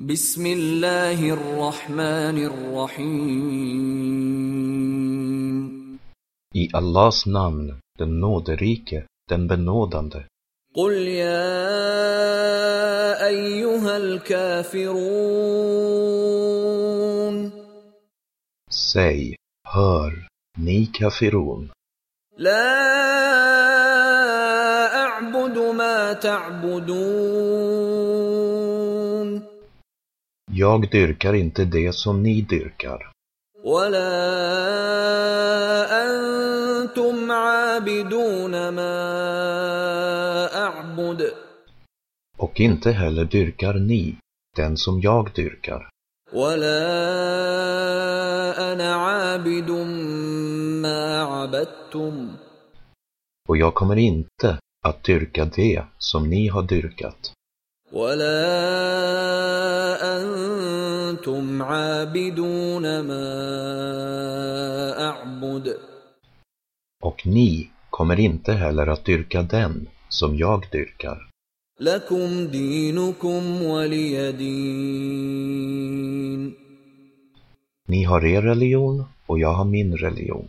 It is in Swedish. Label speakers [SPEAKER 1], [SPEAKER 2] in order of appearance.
[SPEAKER 1] بسم الله الرحمن الرحيم
[SPEAKER 2] I Allahs namn, den nåderike, den benådande.
[SPEAKER 1] قل يا ايها الكافرون
[SPEAKER 2] Säg, hör, ni kafirun.
[SPEAKER 1] لا اعبد ما تعبدون
[SPEAKER 2] Jag dyrkar inte det som ni dyrkar.
[SPEAKER 1] ولا انتم عابدون ما اعبد
[SPEAKER 2] Och inte heller dyrkar ni den som jag dyrkar.
[SPEAKER 1] ولا انا عابد ما عبدتم
[SPEAKER 2] Och jag kommer inte att dyrka det som ni har dyrkat.
[SPEAKER 1] ولا انتم عابدون ما اعبد
[SPEAKER 2] Och ni kommer inte heller att dyrka den som jag dyrkar.
[SPEAKER 1] لكم دينكم ولي دين
[SPEAKER 2] Ni har er religion och jag har min religion.